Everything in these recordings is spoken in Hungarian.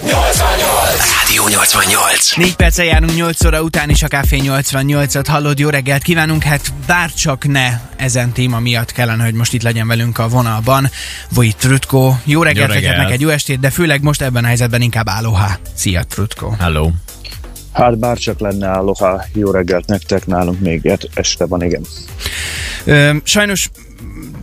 Rádió 88. 4 perccel járunk 8 óra után is a Café 88-at hallod, jó reggelt kívánunk, hát bárcsak ne ezen téma miatt kellene, hogy most itt legyen velünk a vonalban. Vojt Trutko, jó reggelt, Jó reggelt. neked jó estét, de főleg most ebben a helyzetben inkább aloha. Szia Trutko. Hello. Hát bárcsak lenne aloha, jó reggelt nektek, nálunk még este van, igen. Ö, sajnos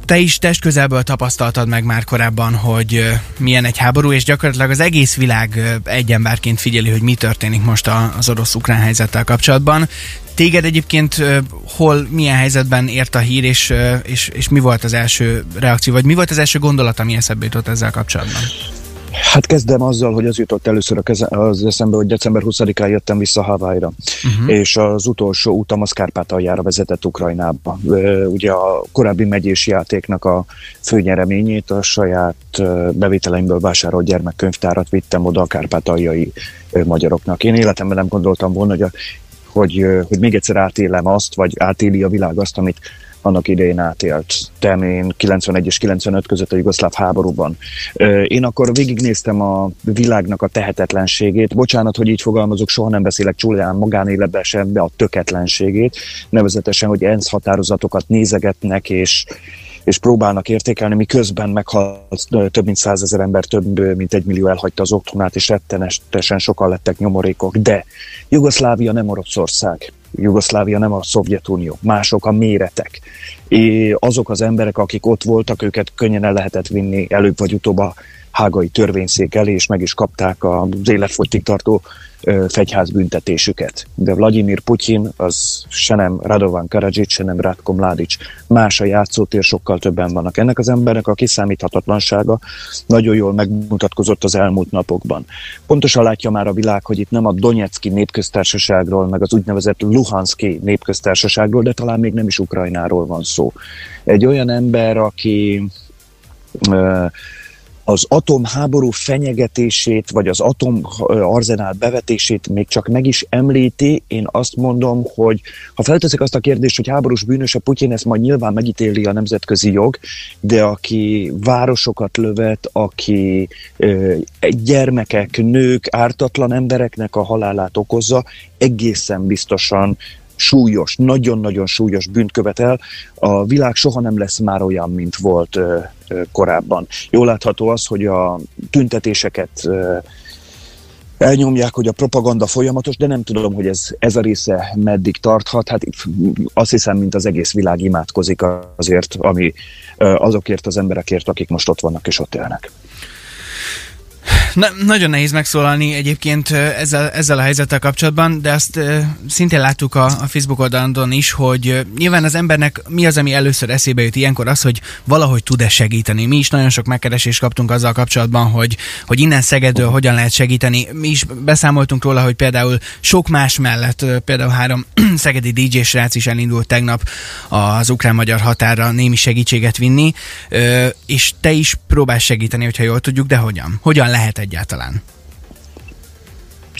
te is testközelből tapasztaltad meg már korábban, hogy milyen egy háború, és gyakorlatilag az egész világ egy emberként figyeli, hogy mi történik most az orosz-ukrán helyzettel kapcsolatban. Téged egyébként hol, milyen helyzetben ért a hír, és, és, és mi volt az első reakció, vagy mi volt az első gondolat, ami eszedbe jutott ezzel kapcsolatban? Hát kezdem azzal, hogy az jutott először a keze, az eszembe, hogy december 20-án jöttem vissza Hawaii-ra, uh-huh. és az utolsó utam az Kárpátaljára vezetett Ukrajnába. Ugye a korábbi megyés játéknak a főnyereményét a saját bevételeimből vásárolt gyermekkönyvtárat vittem oda a kárpátaljai magyaroknak. Én életemben nem gondoltam volna, hogy, a, hogy, hogy még egyszer átélem azt, vagy átéli a világ azt, amit annak idején átélt. Tem én 91 és 95 között a jugoszláv háborúban. Én akkor végignéztem a világnak a tehetetlenségét. Bocsánat, hogy így fogalmazok, soha nem beszélek csúlyán magánéletben sem, de a töketlenségét. Nevezetesen, hogy ENSZ határozatokat nézegetnek, és és próbálnak értékelni, miközben meghalt ö, több mint százezer ember, több mint egy millió elhagyta az otthonát, és rettenetesen sokan lettek nyomorékok. De Jugoszlávia nem Oroszország. Jugoszlávia nem a Szovjetunió, mások a méretek. É, azok az emberek, akik ott voltak, őket könnyen el lehetett vinni előbb vagy utóbb a hágai törvényszék elé, és meg is kapták az életfogytig tartó fegyház büntetésüket. De Vladimir Putyin az se nem Radovan Karadzsics, se nem Ratko Mladic. Más a játszótér, sokkal többen vannak. Ennek az embernek a kiszámíthatatlansága nagyon jól megmutatkozott az elmúlt napokban. Pontosan látja már a világ, hogy itt nem a Donetszki népköztársaságról, meg az úgynevezett Luhanszki népköztársaságról, de talán még nem is Ukrajnáról van szó. Egy olyan ember, aki ö, az atomháború fenyegetését, vagy az atom ö, arzenál bevetését még csak meg is említi, én azt mondom, hogy ha felteszik azt a kérdést, hogy háborús bűnös a Putyin, ezt majd nyilván megítéli a nemzetközi jog, de aki városokat lövet, aki gyermekek, nők, ártatlan embereknek a halálát okozza, egészen biztosan súlyos, nagyon-nagyon súlyos bűnt követel. A világ soha nem lesz már olyan, mint volt ö, ö, korábban. Jól látható az, hogy a tüntetéseket ö, elnyomják, hogy a propaganda folyamatos, de nem tudom, hogy ez, ez a része meddig tarthat. Hát azt hiszem, mint az egész világ imádkozik azért, ami azokért az emberekért, akik most ott vannak és ott élnek. Na, nagyon nehéz megszólalni egyébként ezzel, ezzel a helyzettel kapcsolatban, de azt ö, szintén láttuk a, a Facebook oldalon is, hogy ö, nyilván az embernek mi az, ami először eszébe jut ilyenkor az, hogy valahogy tud-e segíteni. Mi is nagyon sok megkeresést kaptunk azzal kapcsolatban, hogy, hogy innen Szegedről hogyan lehet segíteni. Mi is beszámoltunk róla, hogy például sok más mellett, például három szegedi DJ srác is elindult tegnap az ukrán-magyar határra némi segítséget vinni, és te is próbálsz segíteni, hogyha jól tudjuk, de hogyan? Hogyan lehet egyáltalán?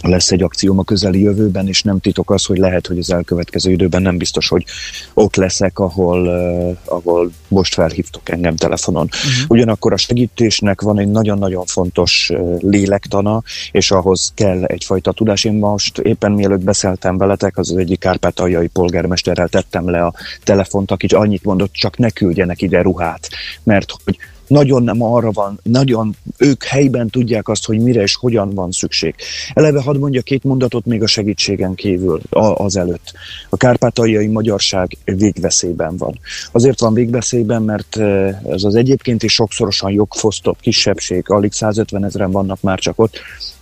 lesz egy akcióm a közeli jövőben, és nem titok az, hogy lehet, hogy az elkövetkező időben nem biztos, hogy ott leszek, ahol, uh, ahol most felhívtok engem telefonon. Uh-huh. Ugyanakkor a segítésnek van egy nagyon-nagyon fontos uh, lélektana, és ahhoz kell egyfajta tudás. Én most éppen mielőtt beszéltem veletek, az egyik kárpátaljai polgármesterrel tettem le a telefont, aki annyit mondott, csak ne küldjenek ide ruhát, mert hogy nagyon nem arra van, nagyon ők helyben tudják azt, hogy mire és hogyan van szükség. Eleve hadd mondja két mondatot még a segítségen kívül az előtt. A kárpátaljai magyarság végveszélyben van. Azért van végveszélyben, mert eh, ez az egyébként is sokszorosan jogfosztott kisebbség, alig 150 ezeren vannak már csak ott.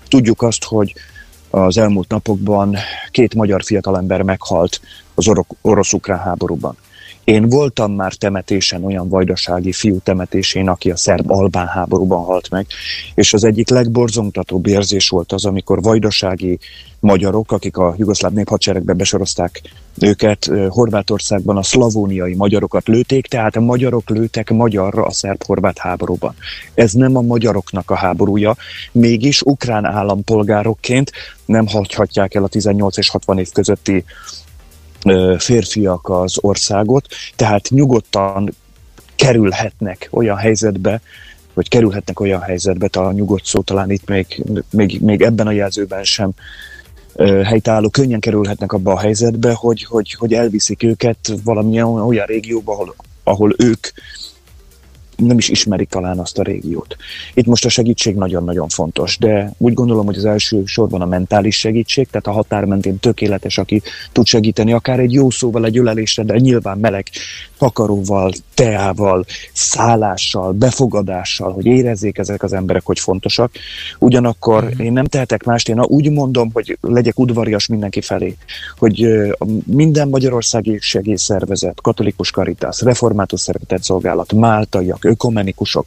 Tudjuk azt, hogy az elmúlt napokban két magyar fiatalember meghalt az oro- orosz-ukrán háborúban. Én voltam már temetésen, olyan vajdasági fiú temetésén, aki a szerb-albán háborúban halt meg, és az egyik legborzongtatóbb érzés volt az, amikor vajdasági magyarok, akik a jugoszláv néphadseregbe besorozták őket, Horvátországban a szlavóniai magyarokat lőték, tehát a magyarok lőtek magyarra a szerb-horvát háborúban. Ez nem a magyaroknak a háborúja, mégis ukrán állampolgárokként nem hagyhatják el a 18 és 60 év közötti férfiak az országot, tehát nyugodtan kerülhetnek olyan helyzetbe, vagy kerülhetnek olyan helyzetbe, a nyugodt szó talán itt még, még, még ebben a jelzőben sem helytálló könnyen kerülhetnek abba a helyzetbe, hogy, hogy, hogy elviszik őket valamilyen olyan régióba, ahol, ahol ők nem is ismerik talán azt a régiót. Itt most a segítség nagyon-nagyon fontos, de úgy gondolom, hogy az első sorban a mentális segítség, tehát a határ mentén tökéletes, aki tud segíteni, akár egy jó szóval, egy ölelésre, de nyilván meleg takaróval, teával, szállással, befogadással, hogy érezzék ezek az emberek, hogy fontosak. Ugyanakkor mm. én nem tehetek mást, én úgy mondom, hogy legyek udvarias mindenki felé, hogy minden magyarországi segélyszervezet, katolikus karitász, református szeretett szolgálat, máltaiak, ökomenikusok.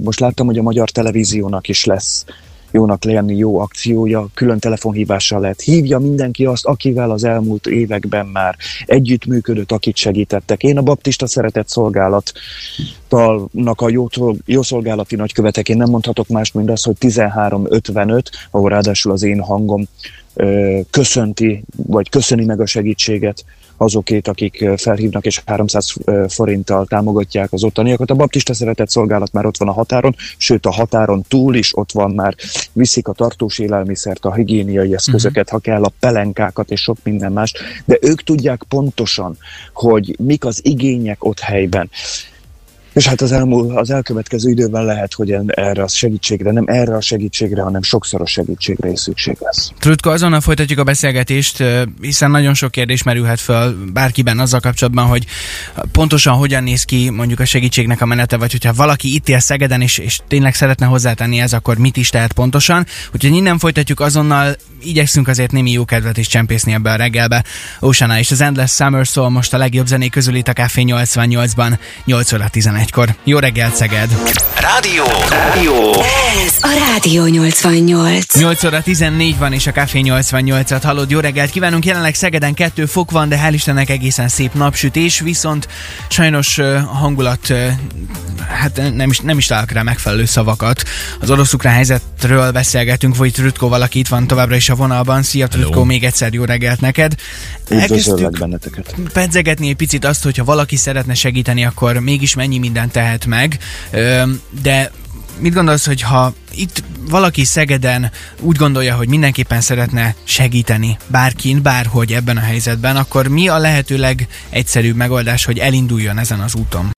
Most láttam, hogy a magyar televíziónak is lesz jónak lenni jó akciója, külön telefonhívással lehet. Hívja mindenki azt, akivel az elmúlt években már együttműködött, akit segítettek. Én a Baptista Szeretett Szolgálattalnak a jó, jó szolgálati nagykövetek, nem mondhatok más, mint az, hogy 1355, ahol ráadásul az én hangom köszönti, vagy köszöni meg a segítséget azokét, akik felhívnak és 300 forinttal támogatják az ottaniakat. A baptista szeretett szolgálat már ott van a határon, sőt a határon túl is ott van már, viszik a tartós élelmiszert, a higiéniai eszközöket, uh-huh. ha kell, a pelenkákat és sok minden más, de ők tudják pontosan, hogy mik az igények ott helyben. És hát az, elmúl, az elkövetkező időben lehet, hogy erre a segítségre, nem erre a segítségre, hanem sokszoros segítségre is szükség lesz. Trutko, azonnal folytatjuk a beszélgetést, hiszen nagyon sok kérdés merülhet föl bárkiben azzal kapcsolatban, hogy pontosan hogyan néz ki mondjuk a segítségnek a menete, vagy hogyha valaki itt él Szegeden, és, és tényleg szeretne hozzátenni ez, akkor mit is tehet pontosan. Úgyhogy innen folytatjuk azonnal, igyekszünk azért némi jó kedvet is csempészni ebbe a reggelbe. Oceana és az Endless Summer Soul most a legjobb zenék közül itt a Café 88-ban, 8 óra 11 egykor. Jó reggelt, Szeged! Rádió! Rádió! Ez a Rádió 88. 8 óra 14 van, és a Café 88-at hallod. Jó reggelt kívánunk! Jelenleg Szegeden kettő fok van, de hál' Istennek egészen szép napsütés, viszont sajnos a hangulat, hát nem is, nem is találok rá megfelelő szavakat. Az orosz helyzetről beszélgetünk, vagy Trutko valaki itt van továbbra is a vonalban. Szia Trutko, még egyszer jó reggelt neked. Üdvözöllek benneteket. Pedzegetni egy picit azt, hogyha valaki szeretne segíteni, akkor mégis mennyi mindent tehet meg, de mit gondolsz, hogy ha itt valaki Szegeden úgy gondolja, hogy mindenképpen szeretne segíteni bárkin, bárhogy ebben a helyzetben, akkor mi a lehetőleg egyszerűbb megoldás, hogy elinduljon ezen az úton?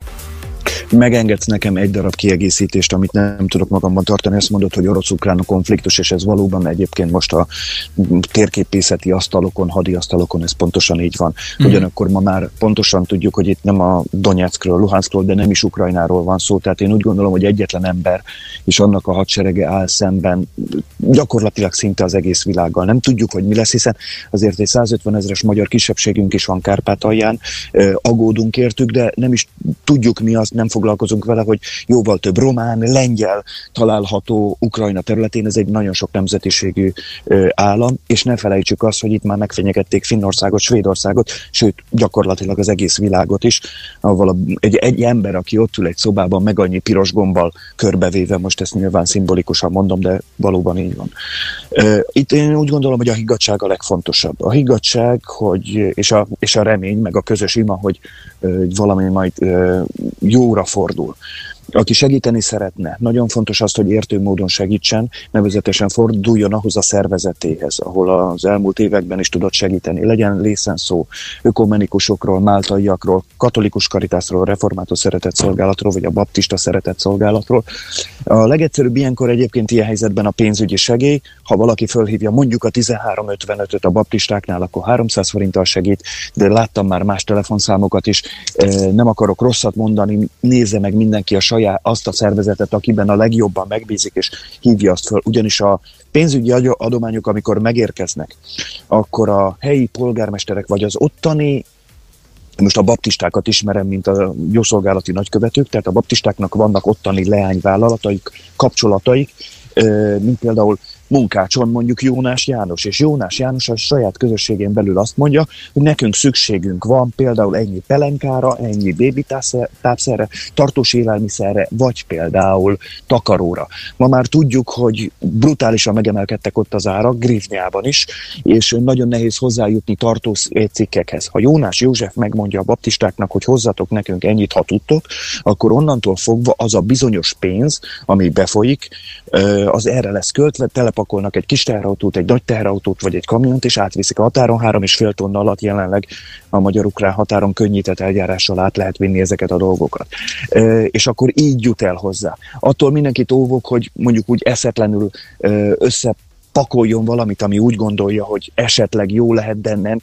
Megengedsz nekem egy darab kiegészítést, amit nem tudok magamban tartani, ezt mondod, hogy orosz-ukrán konfliktus, és ez valóban egyébként most a térképészeti asztalokon, hadiasztalokon ez pontosan így van. Mm. Ugyanakkor ma már pontosan tudjuk, hogy itt nem a Donetskről, Luhanskról, de nem is Ukrajnáról van szó, tehát én úgy gondolom, hogy egyetlen ember és annak a hadserege áll szemben gyakorlatilag szinte az egész világgal. Nem tudjuk, hogy mi lesz, hiszen azért egy 150 ezeres magyar kisebbségünk is van Kárpátalján, agódunk értük, de nem is tudjuk mi az, nem foglalkozunk vele, hogy jóval több román, lengyel található Ukrajna területén, ez egy nagyon sok nemzetiségű állam, és ne felejtsük azt, hogy itt már megfenyegették Finnországot, Svédországot, sőt, gyakorlatilag az egész világot is, ahol egy, egy ember, aki ott ül egy szobában, meg annyi piros gombbal körbevéve, most ezt nyilván szimbolikusan mondom, de valóban így van. Itt én úgy gondolom, hogy a higgadság a legfontosabb. A higgadság, hogy, és, a, és a remény, meg a közös ima, hogy valami majd jóra fordul aki segíteni szeretne, nagyon fontos az, hogy értő módon segítsen, nevezetesen forduljon ahhoz a szervezetéhez, ahol az elmúlt években is tudott segíteni. Legyen lészen szó ökumenikusokról, máltaiakról, katolikus karitászról, református szeretett szolgálatról, vagy a baptista szeretett szolgálatról. A legegyszerűbb ilyenkor egyébként ilyen helyzetben a pénzügyi segély. Ha valaki fölhívja mondjuk a 1355-öt a baptistáknál, akkor 300 forinttal segít, de láttam már más telefonszámokat is. Nem akarok rosszat mondani, nézze meg mindenki a saját saját azt a szervezetet, akiben a legjobban megbízik, és hívja azt föl. Ugyanis a pénzügyi adományok, amikor megérkeznek, akkor a helyi polgármesterek vagy az ottani most a baptistákat ismerem, mint a jószolgálati nagykövetők, tehát a baptistáknak vannak ottani leányvállalataik, kapcsolataik, mint például munkácson mondjuk Jónás János, és Jónás János a saját közösségén belül azt mondja, hogy nekünk szükségünk van például ennyi pelenkára, ennyi bébi tápszerre, tartós élelmiszerre, vagy például takaróra. Ma már tudjuk, hogy brutálisan megemelkedtek ott az árak, Grivnyában is, és nagyon nehéz hozzájutni tartós cikkekhez. Ha Jónás József megmondja a baptistáknak, hogy hozzatok nekünk ennyit, ha tudtok, akkor onnantól fogva az a bizonyos pénz, ami befolyik, az erre lesz költve, telepakolnak egy kis teherautót, egy nagy teherautót vagy egy kamiont, és átviszik a határon. Három és fél tonna alatt jelenleg a magyar-ukrán határon könnyített eljárással át lehet vinni ezeket a dolgokat. És akkor így jut el hozzá. Attól mindenkit óvok, hogy mondjuk úgy eszetlenül össze pakoljon valamit, ami úgy gondolja, hogy esetleg jó lehet, de nem.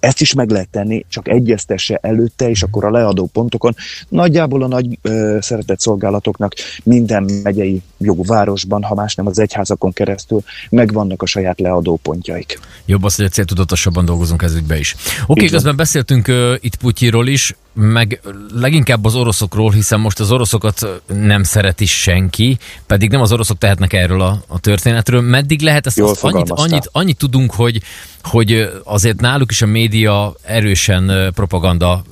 Ezt is meg lehet tenni, csak egyeztesse előtte, és akkor a leadó pontokon nagyjából a nagy ö, szeretett szolgálatoknak minden megyei jogvárosban, ha más nem az egyházakon keresztül, megvannak a saját leadó pontjaik. Jobb az, hogy a céltudatosabban dolgozunk ez ügybe is. Oké, okay, közben beszéltünk uh, itt Putyiról is, meg leginkább az oroszokról, hiszen most az oroszokat nem szereti senki, pedig nem az oroszok tehetnek erről a, a történetről. Meddig lehet ezt? Azt annyit, annyit, annyit tudunk, hogy hogy azért náluk is a média erősen propaganda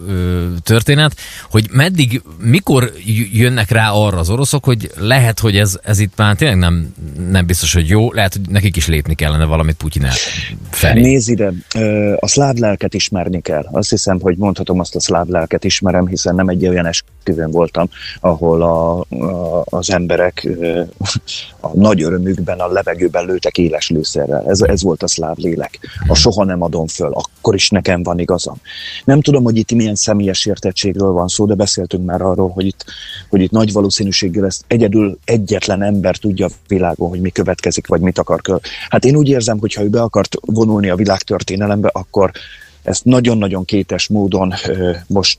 történet, hogy meddig, mikor jönnek rá arra az oroszok, hogy lehet, hogy ez, ez itt már tényleg nem, nem biztos, hogy jó, lehet, hogy nekik is lépni kellene valamit Putyin felé. Nézd ide, a szláv lelket ismerni kell. Azt hiszem, hogy mondhatom azt a szláv lelket ismerem, hiszen nem egy olyan esküvőn voltam, ahol a, a, az emberek a nagy örömükben a levegőben lőtek éles lőszerrel. Ez, ez volt a szláv lélek a soha nem adom föl, akkor is nekem van igazam. Nem tudom, hogy itt milyen személyes értettségről van szó, de beszéltünk már arról, hogy itt, hogy itt nagy valószínűséggel ezt egyedül egyetlen ember tudja a világon, hogy mi következik, vagy mit akar. Hát én úgy érzem, hogy ha ő be akart vonulni a világtörténelembe, akkor ezt nagyon-nagyon kétes módon most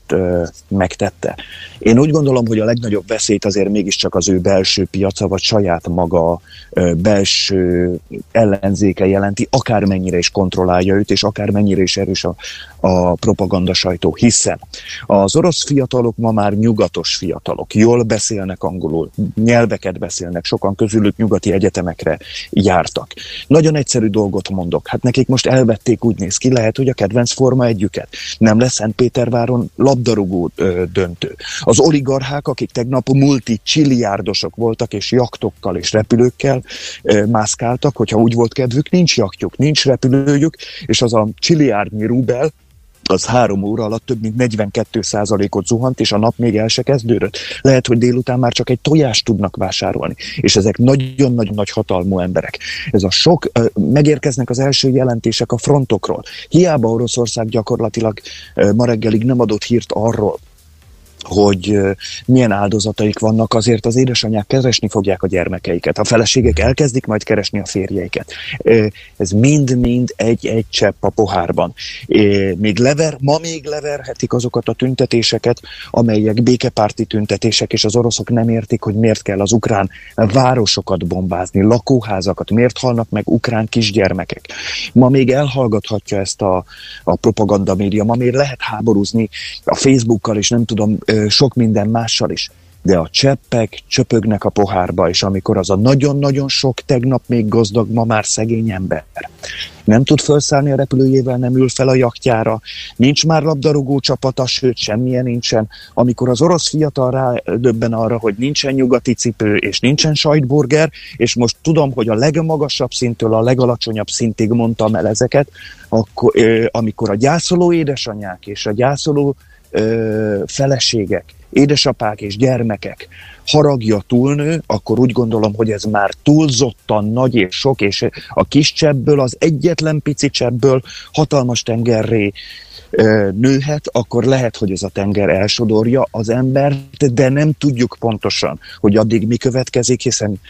megtette. Én úgy gondolom, hogy a legnagyobb veszélyt azért mégiscsak az ő belső piaca, vagy saját maga belső ellenzéke jelenti, akármennyire is kontrollálja őt, és akármennyire is erős a, a propaganda sajtó, hiszen az orosz fiatalok ma már nyugatos fiatalok, jól beszélnek angolul, nyelveket beszélnek, sokan közülük nyugati egyetemekre jártak. Nagyon egyszerű dolgot mondok, hát nekik most elvették, úgy néz ki, lehet, hogy a kedvenc forma együket. Nem lesz Szentpéterváron labdarúgó ö, döntő. Az oligarchák, akik tegnap multi csiliárdosok voltak, és jaktokkal és repülőkkel ö, mászkáltak, hogyha úgy volt kedvük, nincs jaktjuk, nincs repülőjük, és az a csiliárdnyi rubel, az három óra alatt több mint 42 ot zuhant, és a nap még el se kezdődött. Lehet, hogy délután már csak egy tojást tudnak vásárolni, és ezek nagyon-nagyon nagy hatalmú emberek. Ez a sok, megérkeznek az első jelentések a frontokról. Hiába Oroszország gyakorlatilag ma reggelig nem adott hírt arról, hogy milyen áldozataik vannak, azért az édesanyák keresni fogják a gyermekeiket. A feleségek elkezdik majd keresni a férjeiket. Ez mind-mind egy-egy csepp a pohárban. Még lever, ma még leverhetik azokat a tüntetéseket, amelyek békepárti tüntetések, és az oroszok nem értik, hogy miért kell az ukrán városokat bombázni, lakóházakat, miért halnak meg ukrán kisgyermekek. Ma még elhallgathatja ezt a, a propaganda média, ma még lehet háborúzni a Facebookkal, és nem tudom, sok minden mással is. De a cseppek csöpögnek a pohárba, és amikor az a nagyon-nagyon sok tegnap még gazdag, ma már szegény ember nem tud felszállni a repülőjével, nem ül fel a jaktjára, nincs már labdarúgó csapata, sőt semmilyen nincsen. Amikor az orosz fiatal rá döbben arra, hogy nincsen nyugati cipő, és nincsen sajtburger, és most tudom, hogy a legmagasabb szintől a legalacsonyabb szintig mondtam el ezeket, akkor, amikor a gyászoló édesanyák és a gyászoló ö, feleségek, édesapák és gyermekek haragja túlnő, akkor úgy gondolom, hogy ez már túlzottan nagy és sok, és a kis csebből, az egyetlen pici csebből hatalmas tengerré nőhet, akkor lehet, hogy ez a tenger elsodorja az embert, de nem tudjuk pontosan, hogy addig mi következik, hiszen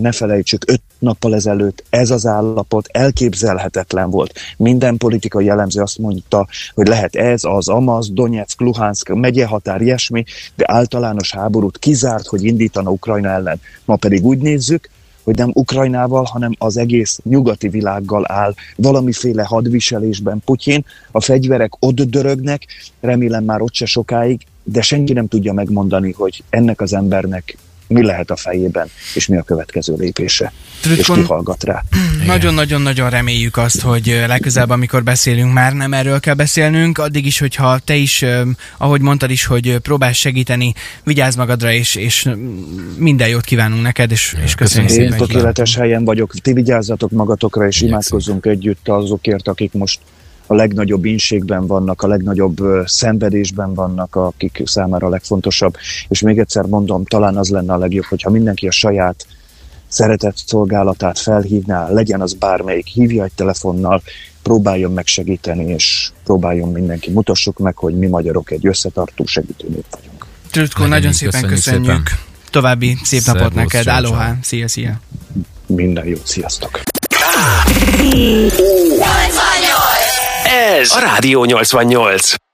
ne felejtsük, öt nappal ezelőtt ez az állapot elképzelhetetlen volt. Minden politikai jellemző azt mondta, hogy lehet ez, az, amaz, Donetsk, Luhansk, megyehatár, ilyesmi, de általános háborút kizárt, hogy indítana Ukrajna ellen. Ma pedig úgy nézzük, hogy nem Ukrajnával, hanem az egész nyugati világgal áll valamiféle hadviselésben Putyin. A fegyverek ott dörögnek, remélem már ott se sokáig, de senki nem tudja megmondani, hogy ennek az embernek mi lehet a fejében, és mi a következő lépése. Trütkon, és ki hallgat rá. Nagyon-nagyon-nagyon reméljük azt, hogy legközelebb, amikor beszélünk, már nem erről kell beszélnünk, addig is, hogyha te is, ahogy mondtad is, hogy próbálsz segíteni, vigyázz magadra, és, és minden jót kívánunk neked, és, és köszönjük szépen. Én tökéletes helyen vagyok, ti vigyázzatok magatokra, és imádkozzunk együtt azokért, akik most a legnagyobb inségben vannak, a legnagyobb szenvedésben vannak, akik számára a legfontosabb. És még egyszer mondom, talán az lenne a legjobb, hogyha mindenki a saját szeretett szolgálatát felhívná, legyen az bármelyik, hívja egy telefonnal, próbáljon megsegíteni, és próbáljon mindenki. Mutassuk meg, hogy mi magyarok egy összetartó segítő nép vagyunk. Trütkó, nagyon szépen köszönjük. Szépen. További szép Szervusz, napot neked. Aloha. Szia, szia. Minden jót, sziasztok. Ez a Rádió 88.